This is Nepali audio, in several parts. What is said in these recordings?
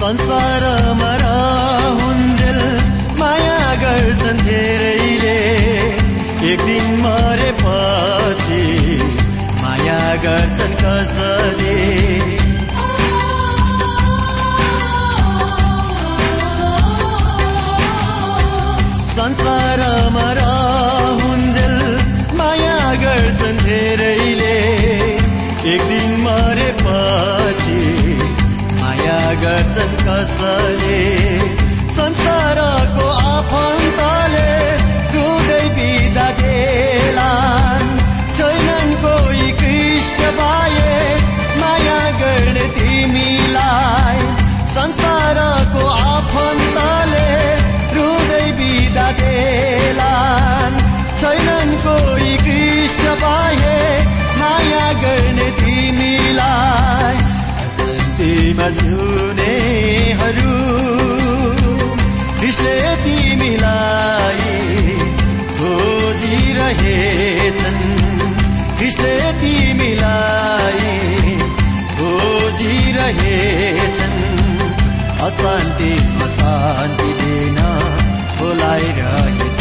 संसारमा हुन्जेल माया गर्छन् धेरैले। एक दिन मरेपछि माया गर्छन् कसले। कसले संसारको आफन्तले रुँदै बिदा देलान् छैनन् कोही कृष्ण बाए माया गर्ने तिमीलाई। संसारको आफन्तले रुँदै बिदा देलान् छैनन् कोही कृष्ण बाए माया गर्ने तिमीलाई। शान्तिमा झुनेहरू कृष्णले तिमीलाई खोजिरहेछन्। कृष्णले तिमीलाई खोजिरहेछन्। अशान्तिमा शान्ति दिन बोलाइरहेछ।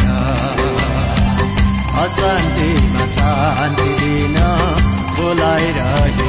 अशान्तिमा शान्ति दिन बोलाइरहेछ।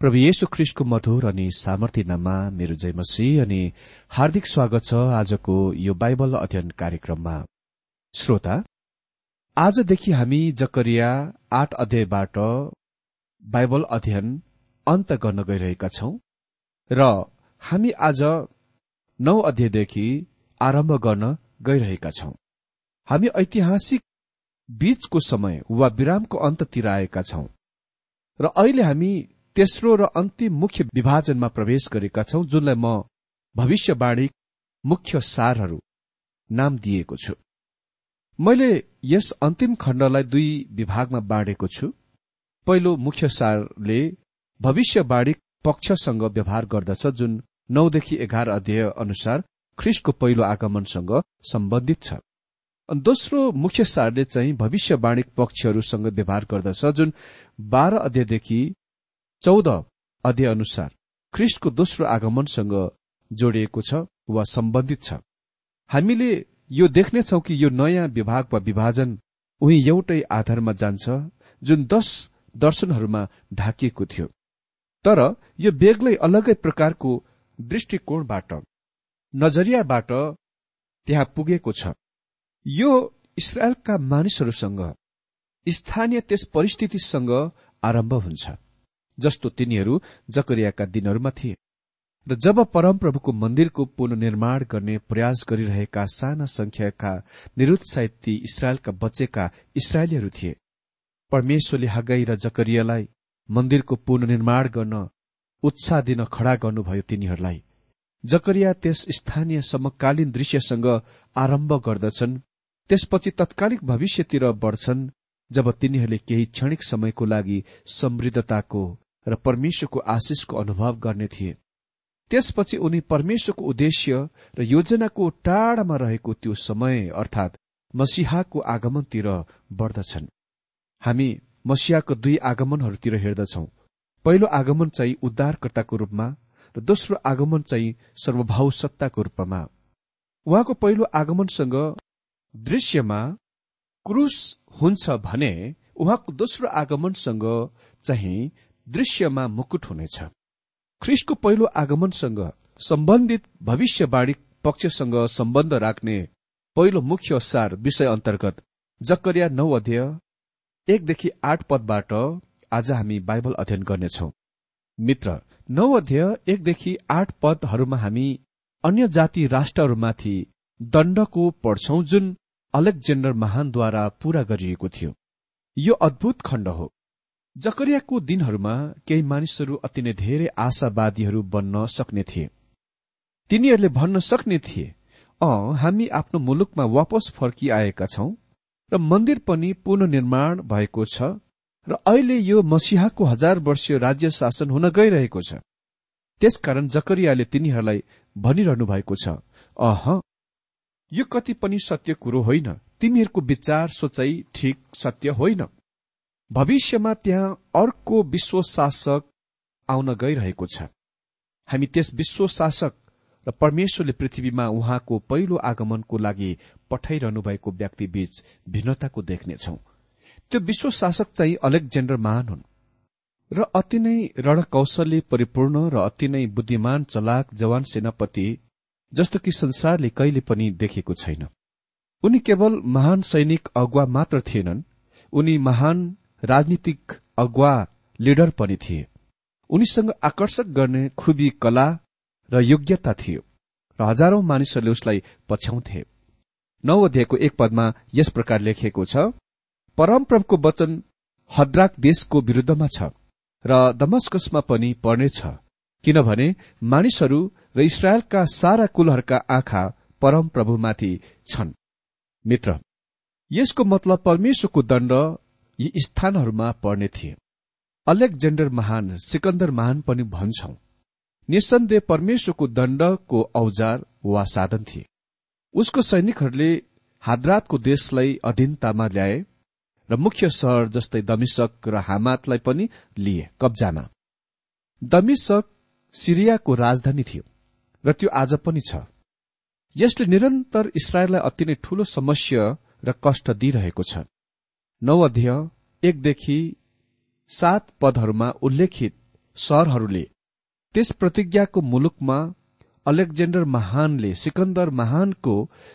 प्रभु येशु ख्रिस्टको मधुर अनि सामर्थ्य नाममा मेरो जयमसी अनि हार्दिक स्वागत छ आजको यो बाइबल अध्ययन कार्यक्रममा। श्रोता आजदेखि हामी जकरिया आठ अध्यायबाट बाइबल अध्ययन अन्त गर्न गइरहेका छौं र हामी आज नौ अध्यायदेखि आरम्भ गर्न गइरहेका छौं। हामी ऐतिहासिक बीचको समय वा विरामको अन्ततिर आएका छौं र अहिले हामी तेस्रो र अन्तिम मुख्य विभाजनमा प्रवेश गरेका छौं जुनलाई म भविष्यवाणी मुख्य सारहरू नाम दिएको छु। मैले यस अन्तिम खण्डलाई दुई विभागमा बाँडेको छु। पहिलो मुख्य सारले भविष्यवाणी पक्षसँग व्यवहार गर्दछ जुन नौदेखि एघार अध्याय अनुसार ख्रिस्टको पहिलो आगमनसँग सम्बन्धित छ। दोस्रो मुख्य सारले चाहिँ भविष्यवाणी पक्षहरूसँग व्यवहार गर्दछ जुन बाह्र अध्यायदेखि चौध अध्याय अनुसार ख्रिस्टको दोस्रो आगमनसँग जोडिएको छ वा सम्बन्धित छ। हामीले यो देख्नेछौ कि यो नयाँ विभाग वा विभाजन उही एउटै आधारमा जान्छ जुन दश दर्शनहरूमा ढाकिएको थियो। तर यो बेग्लै अलगै प्रकारको दृष्टिकोणबाट नजरियाबाट त्यहाँ पुगेको छ। यो इसरायलका मानिसहरूसँग स्थानीय त्यस परिस्थितिसँग आरम्भ हुन्छ। जस्तो तिनीहरू जकरियाका दिनहरूमा थिए। र जब परमप्रभुको मन्दिरको पुननिर्माण गर्ने प्रयास गरिरहेका साना संख्याका निरुत्साहित इसरायलका बचेका इसरायलीहरू थिए। परमेश्वरले हगाई र जकरियालाई मन्दिरको पुननिर्माण गर्न उत्साह दिन खड़ा गर्नुभयो तिनीहरूलाई। जकरिया त्यस स्थानीय समकालीन दृश्यसँग आरम्भ गर्दछन् त्यसपछि तत्कालिक भविष्यतिर बढ्छन् जब तिनीहरूले केही क्षणिक समयको लागि समृद्धताको र परमेश्वरको आशिषको अनुभव गर्ने थिए। त्यसपछि उनी परमेश्वरको उद्देश्य र योजनाको टाढामा रहेको त्यो समय अर्थात मसिहाको आगमनतिर बढ्दछन्। हामी मसिहाको दुई आगमनहरूतिर हेर्दछौ। पहिलो आगमन चाहिँ उद्धारकर्ताको रूपमा र दोस्रो आगमन चाहिँ सर्वभाव सत्ताको रूपमा। उहाँको पहिलो आगमनसँग दृश्यमा क्रुस हुन्छ भने उहाँको दोस्रो आगमनसँग चाहिँ दृश्यमा मुकुट हुनेछ। ख्रिस्टको पहिलो आगमनसँग सम्बन्धित भविष्यवाणी पक्षसँग सम्बन्ध राख्ने पहिलो मुख्य सार विषय अन्तर्गत जकरिया नौ अध्यय एकदेखि आठ पदबाट आज हामी बाइबल अध्ययन गर्नेछौ। मित्र नौ अध्यय एकदेखि आठ पदहरूमा हामी अन्य जाति राष्ट्रहरूमाथि दण्डको पढ्छौं जुन अलेक्जेन्डर महानद्वारा पूरा गरिएको थियो। यो अद्भुत खण्ड हो। जकरियाको दिनहरूमा केही मानिसहरू अति नै धेरै आशावादीहरू बन्न सक्ने थिए। तिनीहरूले भन्न सक्ने थिए अ हामी आफ्नो मुलुकमा वापस फर्किआएका छौं र मन्दिर पनि पुननिर्माण भएको छ र अहिले यो मसिहाको हजार वर्षीय राज्य शासन हुन गइरहेको छ। त्यसकारण जकरियाले तिनीहरूलाई भनिरहनु भएको छ अह यो कति पनि सत्य कुरो होइन तिमीहरूको विचार सोचाइ ठिक सत्य होइन। भविष्यमा त्यहाँ अर्को विश्व शासक आउन गइरहेको छ। हामी त्यस विश्व शासक र परमेश्वरले पृथ्वीमा उहाँको पहिलो आगमनको लागि पठाइरहनु भएको व्यक्ति बीच भिन्नताको देख्नेछौ। त्यो विश्व शासक चाहिँ अलेक्जेन्डर महान हुन् र अति नै रणकौशलले परिपूर्ण र अति नै बुद्धिमान चलाक जवान सेनापति जस्तो कि संसारले कहिले पनि देखेको छैन। उनी केवल महान सैनिक अगुवा मात्र थिएनन्। उनी महान राजनीतिक अगुवा लिडर पनि थिए। उनीसँग आकर्षक गर्ने खुबी कला र योग्यता थियो र हजारौं मानिसहरूले उसलाई पछ्याउँथे। नौ अध्यायको एक पदमा यस प्रकार लेखिएको छ परमप्रभको वचन हद्राक देशको विरूद्धमा छ र दमस्कसमा पनि पर्नेछ किनभने मानिसहरू र इसरायलका सारा कुलहरूका आँखा परम प्रभुमाथि छन्। मित्र यसको मतलब परमेश्वरको दण्ड यी स्थानहरूमा पर्ने थिए। अलेक्जेन्डर महान सिकन्दर महान पनि भन्छौ। निसन्देह परमेश्वरको दण्डको औजार वा साधन थिए। उसको सैनिकहरूले हाद्रातको देशलाई अधीनतामा ल्याए र मुख्य शहर जस्तै दमिशक र हामातलाई पनि लिए कब्जामा। दमिशक सिरियाको राजधानी थियो र त्यो आज पनि छ। यसले निरन्तर इसरायललाई अति नै ठूलो समस्या र कष्ट दिइरहेको छ। नौ अध्यय एकदेखि सात पदहरूमा उल्लेखित शहरहरूले त्यस प्रतिज्ञाको मुलुकमा अलेक्जेन्डर महानले सिकन्दर महानको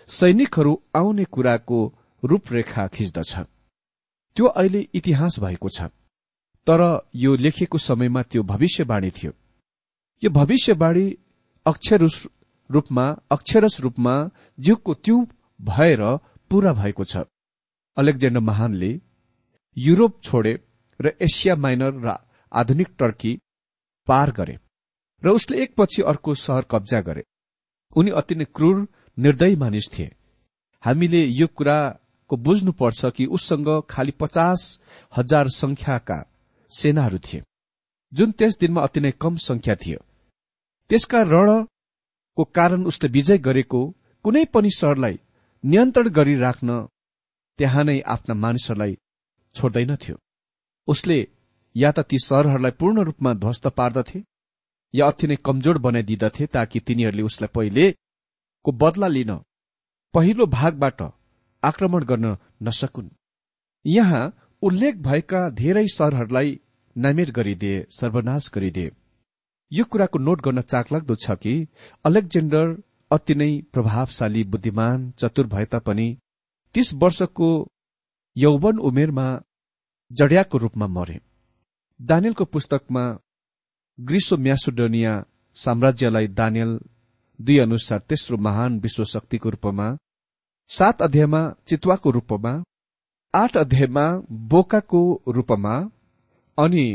सैनिकहरू आउने कुराको रूपरेखा खिच्दछ। त्यो अहिले इतिहास भएको छ। तर यो लेखिएको समयमा त्यो भविष्यवाणी थियो। यो भविष्यवाणी अक्षर रूपमा अक्षरस रूपमा जिउको त्यौं भएर पूरा भएको छ। अलेक्जेन्डर महानले युरोप छोडे र एसिया माइनर र आधुनिक टर्की पार गरे र उसले एकपछि अर्को सहर कब्जा गरे उनी अति नै क्रूर निर्दयी मानिस थिए हामीले यो कुराको बुझ्नुपर्छ कि उससँग खालि पचास हजार संख्याका सेनाहरू थिए जुन त्यस दिनमा अति नै कम संख्या थियो त्यसका रणको कारण उसले विजय गरेको कुनै पनि शहरलाई नियन्त्रण गरिराख्न त्यहाँ नै आफ्ना मानिसहरूलाई छोड्दैनथ्यो उसले या त ती शहरहरूलाई पूर्ण रूपमा ध्वस्त पार्दथे या अति नै कमजोर बनाइदिँदथे ताकि तिनीहरूले उसलाई पहिलेको बदला लिन पहिलो भागबाट आक्रमण गर्न नसकुन्। यहाँ उल्लेख भएका धेरै शहरहरूलाई नामेर गरिदिए सर्वनाश गरिदिए। यो कुराको नोट गर्न चाकलाग्दो छ कि अलेक्जेन्डर अति नै प्रभावशाली बुद्धिमान चतुर भए तापनि तीस वर्षको यौवन उमेरमा जडियाको रूपमा मरे। दानियलको पुस्तकमा ग्रीसो म्यासोडोनिया साम्राज्यलाई दानियल दुई अनुसार तेस्रो महान विश्व शक्तिको रूपमा सात अध्यायमा चितुवाको रूपमा आठ अध्यायमा बोकाको रूपमा अनि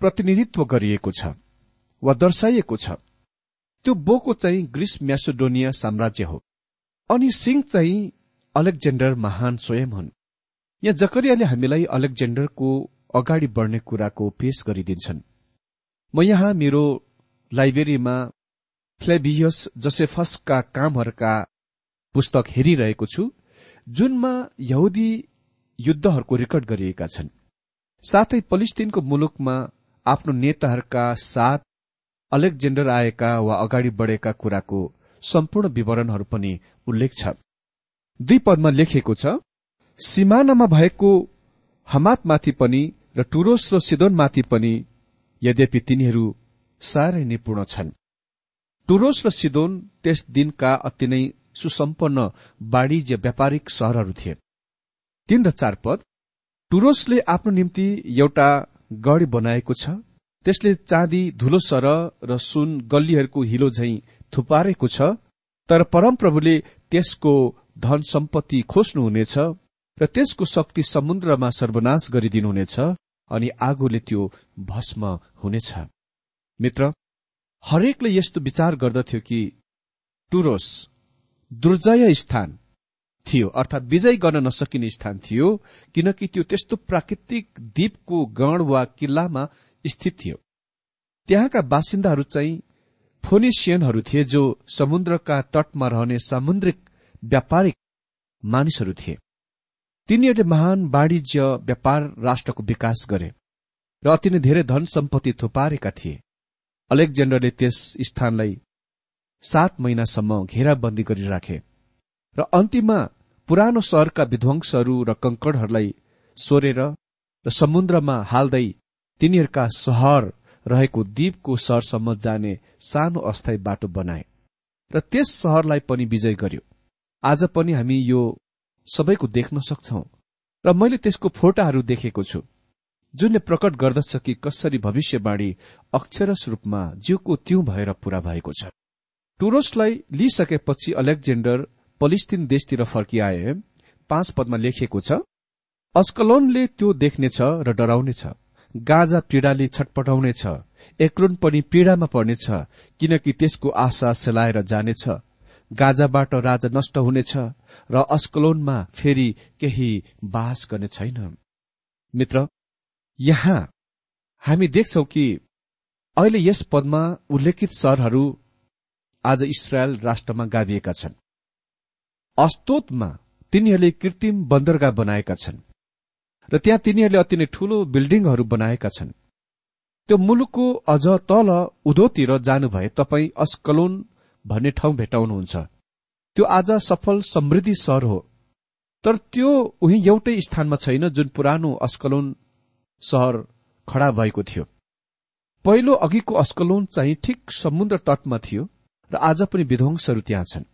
प्रतिनिधित्व गरिएको छ वा दर्शाइएको छ। त्यो बोको चाहिँ ग्रीस म्यासोडोनिया साम्राज्य हो अनि सिंह चाहिँ अलेक्जेन्डर महान स्वयं हुन्। यहाँ जकरियाले हामीलाई अलेक्जेन्डरको अगाडि बढ्ने कुराको पेश गरिदिन्छन्। म यहाँ मेरो लाइब्रेरीमा फ्लेभियस जोसेफसका कामहरूका पुस्तक हेरिरहेको छु जुनमा यहुदी युद्धहरूको रेकर्ड गरिएका छन्। साथै पलिस्टिनको मुलुकमा आफ्नो नेताहरूका साथ अलेक्जेन्डर आएका वा अगाडि बढेका कुराको सम्पूर्ण विवरणहरू पनि उल्लेख छ। दुई पदमा लेखिएको छ सिमानामा भएको हमातमाथि पनि र टुरोस र सिदोनमाथि पनि यद्यपि तिनीहरू साह्रै निपुण छन्। टुरोस र सिदोन त्यस दिनका अति नै सुसम्पन्न वाणिज्य व्यापारिक सहरहरू थिए। तीन र चार पद टुरोसले आफ्नो निम्ति एउटा गढी बनाएको छ त्यसले चाँदी धुलो सर र सुन गल्लीहरूको हिलो झैं थुपारेको छ तर परमप्रभुले त्यसको धन सम्पत्ति खोज्नुहुनेछ र त्यसको शक्ति समुद्रमा सर्वनाश गरिदिनुहुनेछ अनि आगोले त्यो भस्म हुनेछ। मित्र हरेकले यस्तो विचार गर्दथ्यो कि टुरोस दुर्जय स्थान थियो अर्थात विजय गर्न नसकिने स्थान थियो किनकि त्यो त्यस्तो प्राकृतिक द्वीपको गण वा किल्लामा स्थित थियो। त्यहाँका बासिन्दाहरू चाहिँ फोनिसियनहरू थिए जो समुद्रका तटमा रहने सामुद्रिक व्यापारिक मानिसहरू थिए। तिनीहरूले महान वाणिज्य व्यापार राष्ट्रको विकास गरे र अति नै धेरै धन सम्पत्ति थुपारेका थिए। अलेक्जेन्डरले त्यस स्थानलाई सात महिनासम्म घेराबन्दी गरिराखे र अन्तिममा पुरानो सहरका विध्वंसहरू र कंकडहरूलाई सोरेर र समुद्रमा हाल्दै तिनीहरूका सहर रहेको द्वीपको सहरसम्म जाने सानो अस्थायी बाटो बनाए। र त्यस सहरलाई पनि विजय गर्यो। आज पनि हामी यो सबैको देख्न सक्छौ। र मैले त्यसको फोटाहरू देखेको छु जुनले प्रकट गर्दछ कि कसरी भविष्यवाणी अक्षरस रूपमा जिउको त्यौं भएर पूरा भएको छ। टुरोसलाई लिइसकेपछि अलेक्जेन्डर पलिस्तिन देशतिर फर्किआए पाँच पदमा लेखिएको छ अस्कलोनले त्यो देख्नेछ र डराउनेछ गाजा पीड़ाले छटपटाउनेछ एक्रोन पनि पीड़ामा पर्नेछ किनकि त्यसको आशा सेलाएर जानेछ गाजाबाट राजा नष्ट हुनेछ र अस्कलोनमा फेरि केही बास गर्ने छैन। मित्र यहाँ हामी देख्छौ कि अहिले यस पदमा उल्लेखित सहरहरू आज इसरायल राष्ट्रमा गाभिएका छन्। अस्तोतमा तिनीहरूले कृत्रिम बन्दरगाह बनाएका छन् र त्यहाँ तिनीहरूले अति नै ठूलो बिल्डिङहरू बनाएका छन्। त्यो मुलुकको अझ तल उधोतिर जानुभए तपाईँ अस्कलोन भन्ने ठाउँ भेटाउनुहुन्छ। त्यो आज सफल समृद्धि सहर हो। तर त्यो उही एउटै स्थानमा छैन जुन पुरानो अस्कलोन सहर खड़ा भएको थियो। पहिलो अघिको अस्कलोन चाहिँ ठिक समुद्र तटमा थियो र आज पनि विध्वंसहरू त्यहाँ छन्।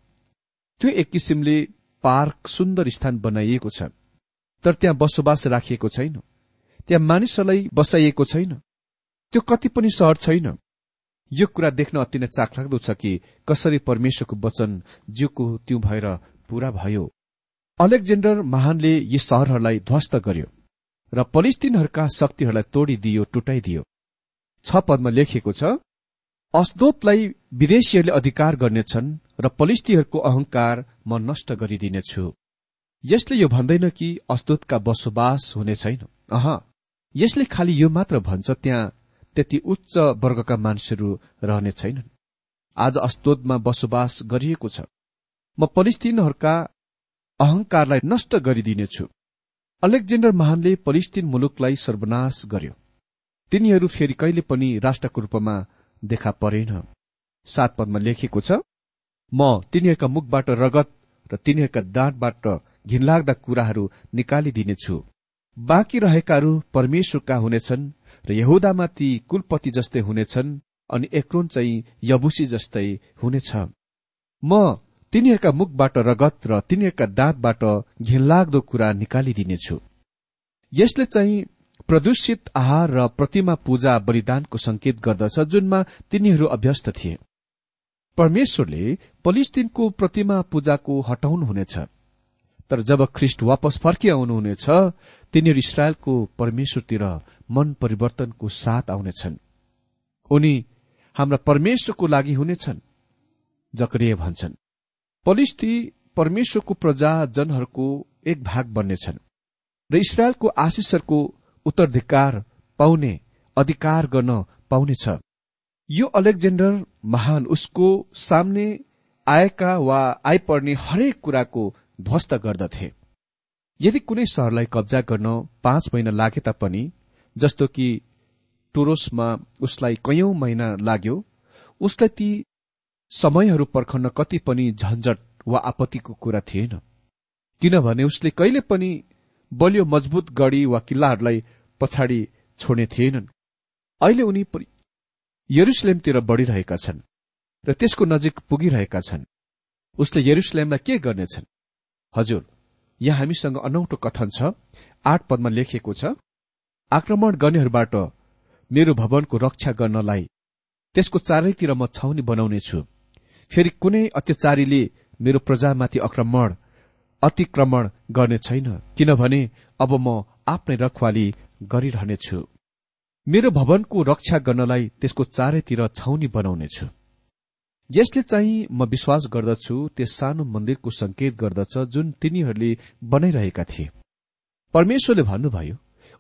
त्यो एक किसिमले पार्क सुन्दर स्थान बनाइएको छ। तर त्यहाँ बसोबास राखिएको छैन। त्यहाँ मानिसहरूलाई बसाइएको छैन। त्यो कति पनि सहर छैन। यो कुरा देख्न अति नै चाखलाग्दो छ कि कसरी परमेश्वरको वचन जिउको त्यो भएर पूरा भयो। अलेक्जेन्डर महानले यी सहरहरूलाई ध्वस्त गर्यो र पलिस्तिनहरूका शक्तिहरूलाई तोडिदियो टुटाइदियो। छ पदमा लेखिएको छ अस्दोतलाई विदेशीहरूले अधिकार गर्नेछन् र पलिस्तीहरूको अहंकार म नष्ट गरिदिनेछु। यसले यो भन्दैन कि अस्दोतका बसोबास हुने छैन। अह यसले खालि यो मात्र भन्छ त्यहाँ त्यति उच्च वर्गका मानिसहरू रहने छैनन्। आज अस्दोदमा बसोबास गरिएको छ। म पलिस्तिनहरूका अहंकारलाई नष्ट गरिदिनेछु। अलेक्जेन्डर महानले पलिस्तिन मुलुकलाई सर्वनाश गर्यो। तिनीहरू फेरि कहिले पनि राष्ट्रको रूपमा देखा परेन। सात पदमा लेखिएको छ म तिनीहरूका मुखबाट रगत र तिनीहरूका दाँतबाट घिनलाग्दा कुराहरू निकालिदिनेछु। बाँकी रहेकाहरू परमेश्वरका हुनेछन् र यहुदामा ती कुलपति जस्तै हुनेछन् अनि एक्रोन चाहिँ यबुसी जस्तै हुनेछ। म तिनीहरूका मुखबाट रगत र तिनीहरूका दाँतबाट घिनलाग्दो कुरा निकालिदिनेछु। यसले चाहिँ प्रदूषित आहार र प्रतिमा पूजा बलिदानको संकेत गर्दछ जुनमा तिनीहरू अभ्यस्त थिए। परमेश्वरले पलिस्तिनको प्रतिमा पूजाको हटाउनुहुनेछ। तर जब ख्रिष्ट वापस फर्किआउनुहुनेछ तिनीहरू इसरायलको परमेश्वरतिर मन परिवर्तनको साथ आउनेछन्। उनी हाम्रा परमेश्वरको लागि हुनेछन् जक्रिय भन्छन्। पलिस्ती परमेश्वरको प्रजा जनहरूको एक भाग बन्नेछन् र इसरायलको आशिषहरूको उत्तराधिकार पाउने अधिकार गर्न पाउनेछ। यो अलेक्जेन्डर महान उसको सामने आएका वा आइपर्ने हरेक कुराको ध्वस्त गर्दथे। यदि कुनै सहरलाई कब्जा गर्न पाँच महिना लागे तापनि जस्तो कि टुरोसमा उसलाई कैयौं महिना लाग्यो उसलाई ती समयहरू पर्खन कति पनि झन्झट वा आपत्तिको कुरा थिएन। किनभने उसले कहिले पनि बलियो मजबुत गढी वा किल्लाहरूलाई पछाडि छोड्ने थिएनन्। अहिले उनी यरुसलेमतिर बढ़िरहेका छन् र त्यसको नजिक पुगिरहेका छन्। उसले यरुसलेमलाई के गर्नेछन्? हजुर यहाँ हामीसँग अनौठो कथन छ आठ पदमा लेखिएको छ आक्रमण गर्नेहरूबाट मेरो भवनको रक्षा गर्नलाई त्यसको चारैतिर म छाउनी बनाउनेछु। फेरि कुनै अत्याचारीले मेरो प्रजामाथि आक्रमण अतिक्रमण गर्ने छैन किनभने अब म आफ्नै रखवाली गरिरहनेछु। मेरो भवनको रक्षा गर्नलाई त्यसको चारैतिर छाउनी बनाउनेछु। यसले चाहिँ म विश्वास गर्दछु त्यस सानो मन्दिरको संकेत गर्दछ जुन तिनीहरूले बनाइरहेका थिए। परमेश्वरले भन्नुभयो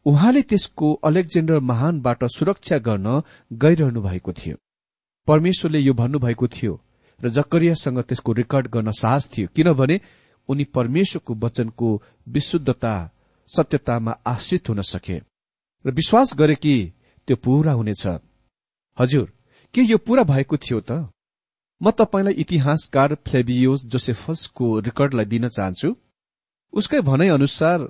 उहाँले त्यसको अलेक्जेन्डर महानबाट सुरक्षा गर्न गइरहनु भएको थियो। परमेश्वरले यो भन्नुभएको थियो र जकरियासँग त्यसको रेकर्ड गर्न साहस थियो किनभने उनी परमेश्वरको वचनको विशुद्धता सत्यतामा आश्रित हुन सके। र विश्वास गरे कि त्यो पूरा हुनेछ। हजुर के यो पूरा भएको थियो त? म तपाईँलाई इतिहासकार फ्लेबियोस जोसेफसको रेकर्डलाई दिन चाहन्छु। उसकै भनाइ अनुसार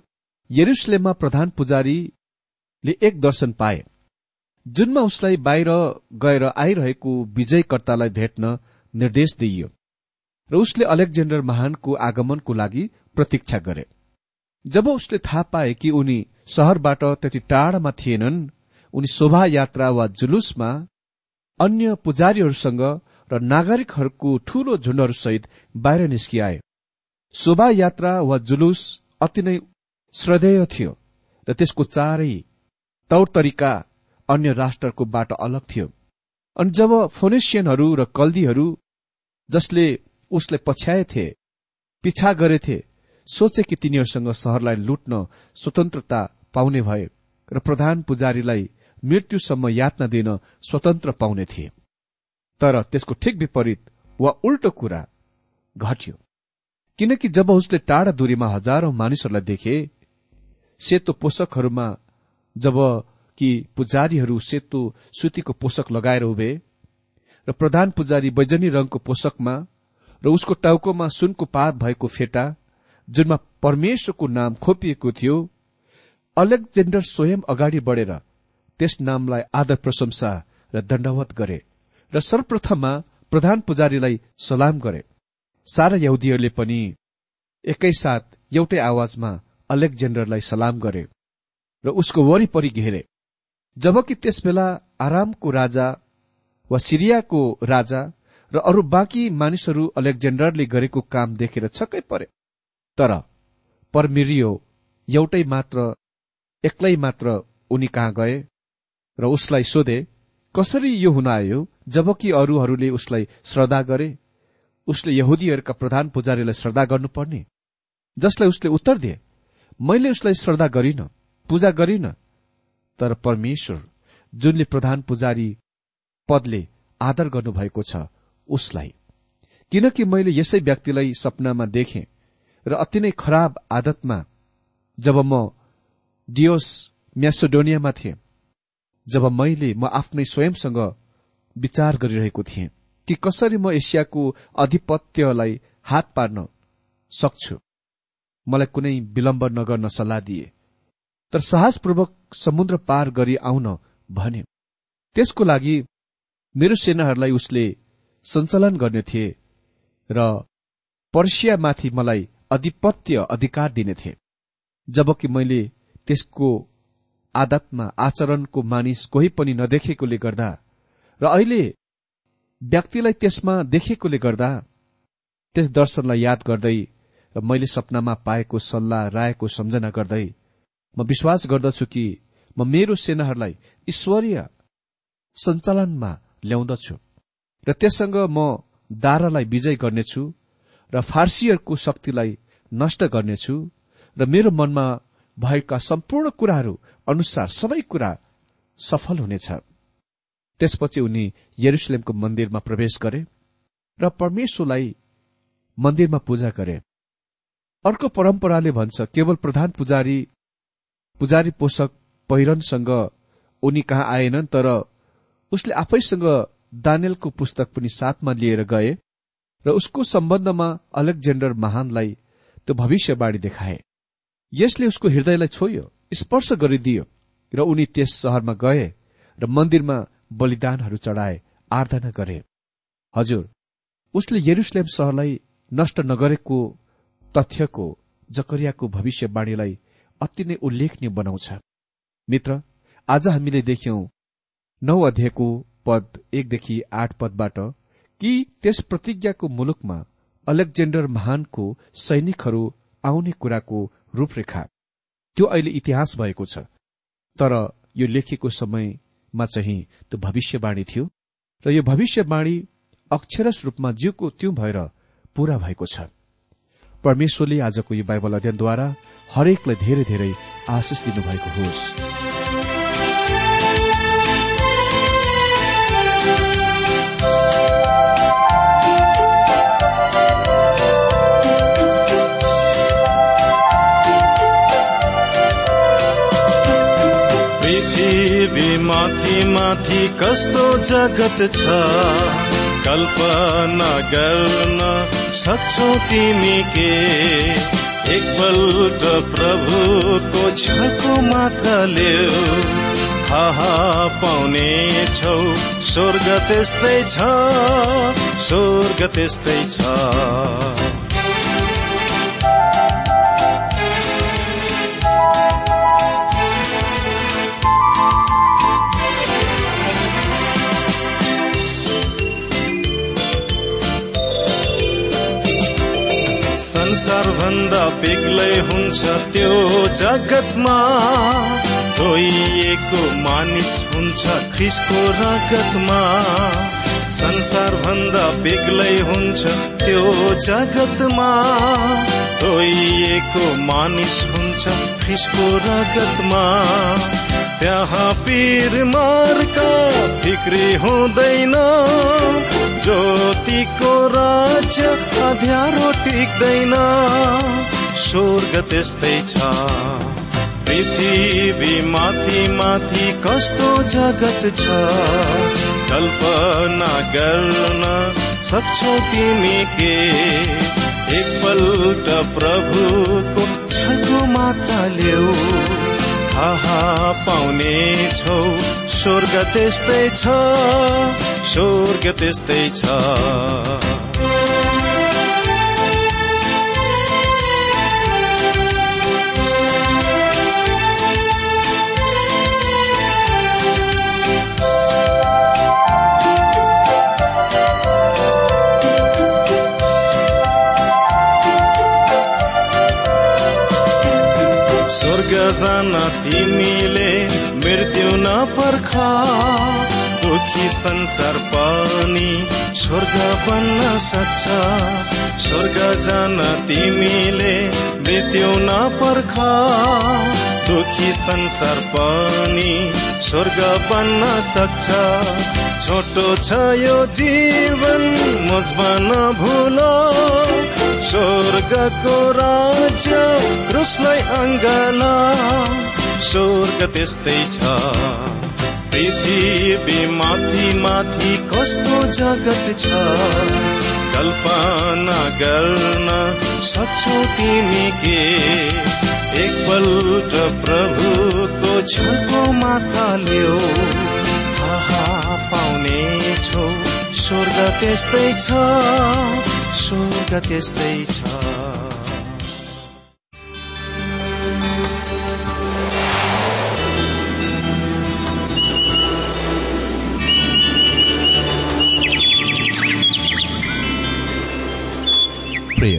यरुसलेममा प्रधान पुजारीले एक दर्शन पाए जुनमा उसलाई बाहिर गएर आइरहेको विजयकर्तालाई भेट्न निर्देश दिइयो र उसले अलेक्जेन्डर महानको आगमनको लागि प्रतीक्षा गरे। जब उसले थाहा पाए कि उनी शहरबाट त्यति टाढामा थिएनन् उनी शोभायात्रा वा जुलुसमा अन्य पुजारीहरूसँग र नागरिकहरूको ठूलो झुण्डहरूसहित बाहिर निस्किआए शोभायात्रा वा जुलुस अति नै श्रद्धेय थियो र त्यसको चारै तौर तरिका अन्य राष्ट्रको बाट अलग थियो। अनि जब फोनेसियनहरू र कल्दीहरू जसले उसलाई पछ्याएथे पिछा गरेथे सोचे कि तिनीहरूसँग सहरलाई लुट्न स्वतन्त्रता पाउने भए र प्रधान पुजारीलाई मृत्युसम्म यातना दिन स्वतन्त्र पाउने थिए। तर त्यसको ठिक विपरीत वा उल्टो कुरा घट्यो। किनकि जब उसले टाढा दूरीमा हजारौं मानिसहरूलाई देखे सेतो पोषकहरूमा जब कि पुजारीहरू सेतो सुतीको पोषक लगाएर उभे र प्रधान पुजारी बैजनी रंगको पोषकमा र उसको टाउकोमा सुनको पात भएको फेटा जुनमा परमेश्वरको नाम खोपिएको थियो अलेक्जेन्डर स्वयं अगाडि बढेर त्यस नामलाई आदर प्रशंसा र दण्डवत गरे। र सर्वप्रथममा प्रधान पुजारीलाई सलाम गरे। सारा यहुदीहरूले पनि एकैसाथ एउटै आवाजमा अलेक्जेन्डरलाई सलाम गरे र उसको वरिपरि घेरे। जबकि त्यसबेला आरामको राजा वा सिरियाको राजा र अरू बाँकी मानिसहरू अलेक्जेन्डरले गरेको काम देखेर छक्कै परे। तर परमिरियो एउटै मात्र एक्लै मात्र उनी कहाँ गए र उसलाई सोधे कसरी यो हुन आयो? जबकि अरूहरूले उसलाई श्रद्धा गरे उसले यहुदीहरूका प्रधान पुजारीलाई श्रद्धा गर्नुपर्ने। जसलाई उसले उत्तर दिए मैले उसलाई श्रद्धा गरिन पूजा गरिन तर परमेश्वर जुनले प्रधान पुजारी पदले आदर गर्नुभएको छ उसलाई। किनकि मैले यसै व्यक्तिलाई सपनामा देखेँ र अति नै खराब आदतमा जब म डियोस म्यासोडोनियामा थिएँ जब मैले म आफ्नै स्वयंसँग विचार गरिरहेको थिएँ कि कसरी म एसियाको अधिपत्यलाई हात पार्न सक्छु। मलाई कुनै विलम्ब नगर्न सल्लाह दिए। तर साहसपूर्वक समुद्र पार गरी आउन भने त्यसको लागि मेरो सेनाहरूलाई उसले सञ्चालन गर्ने थिए र पर्सियामाथि मलाई अधिपत्य अधिकार दिनेथे जबकि मैले त्यसको आदतमा आचरणको मानिस कोही पनि नदेखेकोले गर्दा र अहिले व्यक्तिलाई त्यसमा देखेकोले गर्दा त्यस दर्शनलाई याद गर्दै र मैले सपनामा पाएको सल्लाह रायको सम्झना गर्दै म विश्वास गर्दछु कि म मेरो सेनाहरूलाई ईश्वरीय सञ्चालनमा ल्याउँदछु। र त्यससँग म दारालाई विजय गर्नेछु र फार्सीहरूको शक्तिलाई नष्ट गर्नेछु र मेरो मनमा भएका सम्पूर्ण कुराहरू अनुसार सबै कुरा सफल हुनेछ। त्यसपछि उनी यरुसलेमको मन्दिरमा प्रवेश गरे र परमेश्वरलाई मन्दिरमा पूजा गरे। अर्को परम्पराले भन्छ केवल प्रधान पुजारी पुजारी पोषक पहिरनसँग उनी कहाँ आएनन् तर उसले आफैसँग दानेलको पुस्तक पनि साथमा लिएर गए र उसको सम्बन्धमा अलेक्जेन्डर महानलाई त्यो भविष्यवाणी देखाए। यसले उसको हृदयलाई छोयो स्पर्श गरिदियो र उनी त्यस सहरमा गए र मन्दिरमा बलिदानहरू चढाए आराधना गरे। हजुर उसले यरुसलेम सहरलाई नष्ट नगरेको तथ्यको जकरियाको भविष्यवाणीलाई अति नै उल्लेखनीय बनाउँछ। मित्र आज हामीले देख्यौं नौ अध्यायको पद एकदेखि आठ पदबाट कि त्यस प्रतिज्ञाको मुलुकमा अलेक्जेन्डर महानको सैनिकहरू आउने कुराको रूपरेखा। त्यो अहिले इतिहास भएको छ तर यो लेखेको समयमा चाहिँ त्यो भविष्यवाणी थियो। र यो भविष्यवाणी अक्षरस रूपमा जिउको त्यो भएर पूरा भएको छ। परमेश्वरले आजको यो बाइबल अध्ययनद्वारा हरेकलाई धेरै धेरै आशिष दिनुभएको होस्। माथि माथि कस्तो जगत छ? कल्पना गर्न सक्छौ तिमी के? एकपल्ट प्रभुको छको मात्र ल्याउ थाहा पाउने छौ। स्वर्ग त्यस्तै छ स्वर्ग त्यस्तै छ। संसार भन्दा बेग्लै हुन्छ त्यो जगतमा। धोइएको मानिस हुन्छ ख्रिसको रगतमा। संसार भन्दा बेग्लै हुन्छ त्यो जगतमा। धोइएको मानिस हुन्छ ख्रिसको रगतमा। त्यहाँ पीर मार्का फिक्री हुँदैन। ज्योतिको राज्य अध्यारो टिक्दैन। स्वर्ग त्यस्तै छ। पृथ्वी माथि माथि कस्तो जगत छ। कल्पना गर्न सक्छौ तिमी के? एकपल्ट प्रभुको छलको मात्र ल्याऊ थाहा पाउने छौ स्वर्ग त्यस्तै छ स्वर्ग त्यस्तै छ। जान तिमीले मृत्यु नपर्ख। दुखी संसार पनि स्वर्ग बन्न सक्छ। स्वर्ग जान तिमीले मृत्यु नपर्ख। दुखी संसार पनि स्वर्ग बन्न सक्छ। छोटो छ यो जीवन मजबन भुल। स्वर्गको राज्य रुसलाई अङ्गना। स्वर्ग त्यस्तै छ। पृथ्वी माथि माथि कस्तो जगत छ? कल्पना गर्न सक्छौ तिमी के? एकपल्ट प्रभुको छलको माथा लियो थाहा पाउने छौ स्वर्ग त्यस्तै छ। स्वर्ग त्यस्तै छ प्रिय